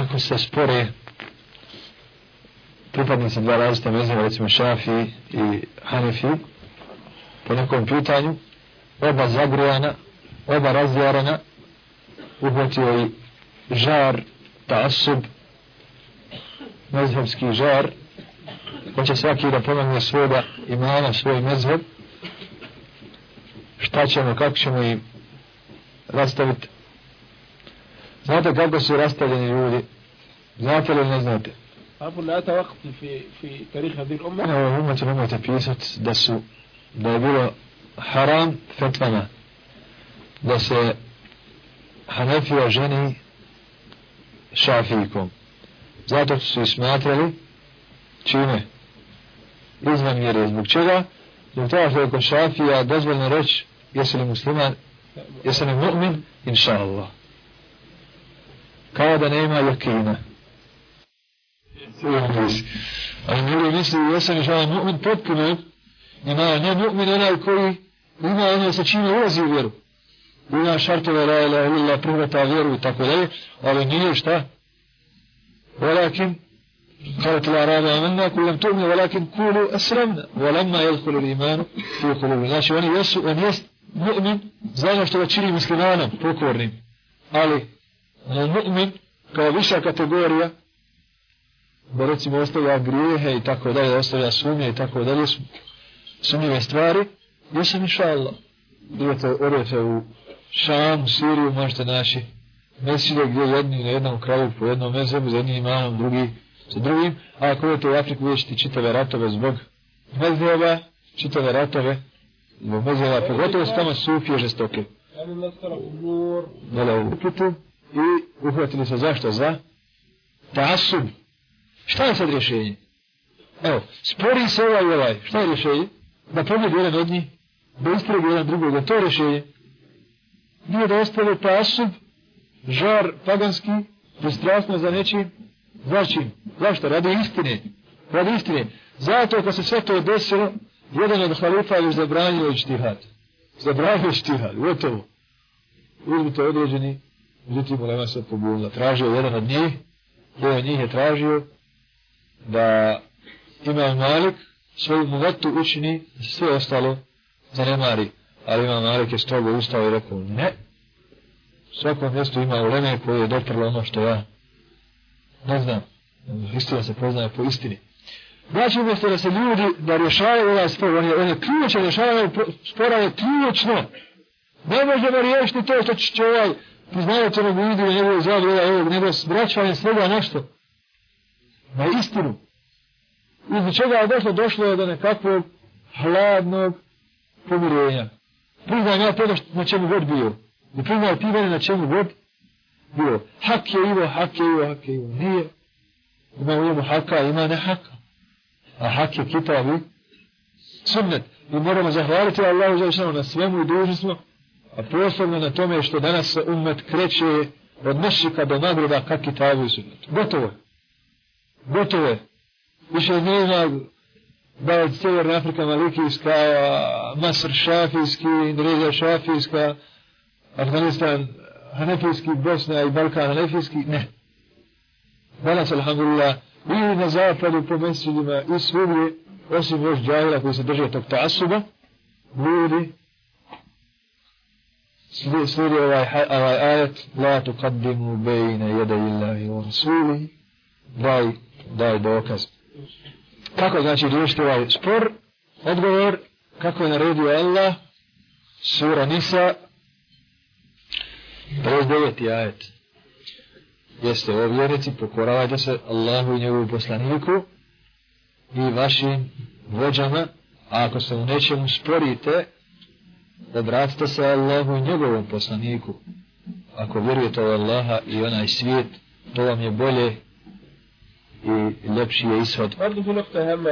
ako se spore pripadnici dva različita mezima, recimo Šafi i Hanefi, po nekom pitanju, oba zagrijana, oba razjarana, uhvatio i žar, tasub, mezhebski žar, hoće svaki da pomogne svoga imana, svoj mezheb, šta ćemo, kako ćemo im rastaviti. Znate kako su rastavljeni ljudi? Znate li ne znate? أقول لا توقف في في تاريخ هذه الأمة Evo, umete nemojte pisat da su, da je bilo haram fetvama, da se Hanefija ženi šafijkom. Zato su i smatrali čime? Izvan mjere. Zbog čega? Zbog toga što je kod šafija dozvoljno reći jesi li musliman, jesi li mu'min, inša Allah. Kao da nema jakina. Ali ljudi misli, jesam li žao mu'min potpuno, ima ne mu'min onaj koji ima ono sa čime ulazi u vjeru. Ima šartove la ilaha illallah prihvata vjeru i tako dalje, ali nije šta? Walakin قالت الأعراب آمنا كل لم تؤمن ولكن قولوا أسلمنا ولما يدخل الإيمان في قلوبنا znači oni jesu on jest mu'min zajedno što ga čini muslimanom pokornim ali mu'min kao viša kategorija da recimo ostavlja grijehe i tako dalje, ostavlja sumnje i tako dalje, sumnjive stvari, jesam inša Allah. Idete, odete u Šam, Siriju, možete naći mesile gdje jedni na jednom kraju po jednom mezebu, za jednim imanom, drugi sa drugim, a ako idete u Afriku vidjet ćete čitave ratove zbog mezeba, čitave ratove zbog mezeba, pogotovo su tamo sufije žestoke. Dole u uputu i uhvatili se zašto? Za tasub, Šta je sad rješenje? Evo, spori se ovaj i ovaj. Šta je rješenje? Da pobjedi jedan od njih, da istregu jedan drugog, da to je rješenje. Nije da ostave pasub, žar paganski, pristrasno za nečim, začin. Zašto? Radi istine. Radi istine. Zato kad se sve to desilo, jedan od halifa je zabranio ištihad. Zabranio ištihad. Gotovo. Uzmite određeni, međutim, ulema se pobunila. Tražio jedan od njih, jedan od njih je tražio, da ima Malik svoju muvetu učini sve ostalo zanemari. Ali ima Malik je strogo ustao i rekao ne. U svakom mjestu ima uleme koje je doprlo ono što ja ne znam. Istina se poznaje po istini. Znači umjesto da se ljudi da rješavaju ovaj spor, on je, on je ključno, rješavaju spora je ključno. Ne možemo riješiti to što će ovaj priznavati onog vidu i njegovu ovog nego s braćvanjem svega nešto na istinu. Iz čega je došlo, došlo je do nekakvog hladnog pomirenja. Priznam ja tebe na čemu god bio. I priznam ti mene na čemu god bio. Hak je ivo, hak je ivo, hak je ivo. Nije. Ima u njemu haka, ima ne haka. A hak je kitab i sunnet. I moramo zahvaliti Allahu za na svemu i dužni smo. A posebno na tome što danas se umet kreće od mešika do nagreba ka kitabu i sunnetu. Gotovo je gotovo je. Više nema da je Sjeverna Afrika Malikijska, Masr Šafijski, Indonezija Šafijska, Afganistan Hanefijski, Bosna i Balkan Hanefijski, ne. Danas, alhamdulillah, i na zapadu po mesečima i svugdje, osim još džavila koji se drže tog tasuba, ljudi slijedi ovaj, ovaj ajet, la tu kaddimu bejne jede illahi u rasuli daj daj dokaz. Kako znači riješiti ovaj spor? Odgovor, kako je naredio Allah, sura Nisa, 59. ajet. Jeste o vjernici, pokoravajte se Allahu i njegovu poslaniku i vašim vođama, a ako se u nečemu sporite, da vratite se Allahu i njegovom poslaniku. Ako vjerujete u Allaha i onaj svijet, to vam je bolje i ljepši je ishod. Ardu bilo kta hemma